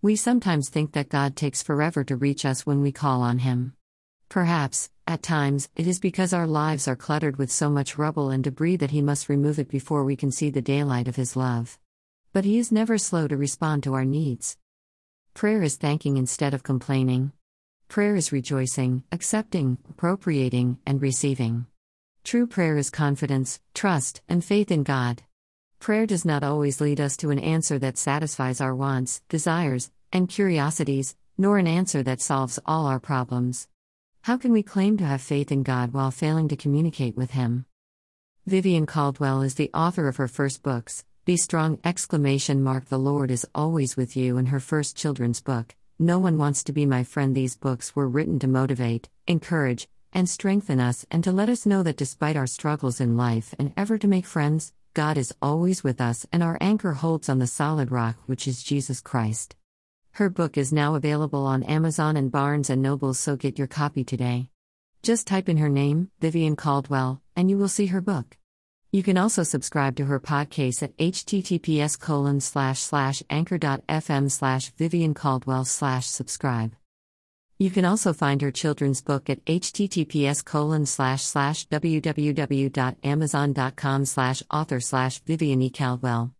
We sometimes think that God takes forever to reach us when we call on Him. Perhaps, at times, it is because our lives are cluttered with so much rubble and debris that He must remove it before we can see the daylight of His love. But He is never slow to respond to our needs. Prayer is thanking instead of complaining. Prayer is rejoicing, accepting, appropriating, and receiving. True prayer is confidence, trust, and faith in God. Prayer does not always lead us to an answer that satisfies our wants, desires, and curiosities, nor an answer that solves all our problems. How can we claim to have faith in God while failing to communicate with Him? Vivienne Caldwell is the author of her first books, Be Strong! Exclamation mark The Lord is always with you and her first children's book, No One Wants to Be My Friend. These books were written to motivate, encourage, and strengthen us and to let us know that despite our struggles in life and ever to make friends, God is always with us and our anchor holds on the solid rock which is Jesus Christ. Her book is now available on Amazon and Barnes and Noble so get your copy today. Just type in her name, Vivienne Caldwell, and you will see her book. You can also subscribe to her podcast at https colon slash slash anchor.fm slash Vivienne Caldwell slash subscribe. You can also find her children's book at https www.amazon.com author slash Vivienne Caldwell.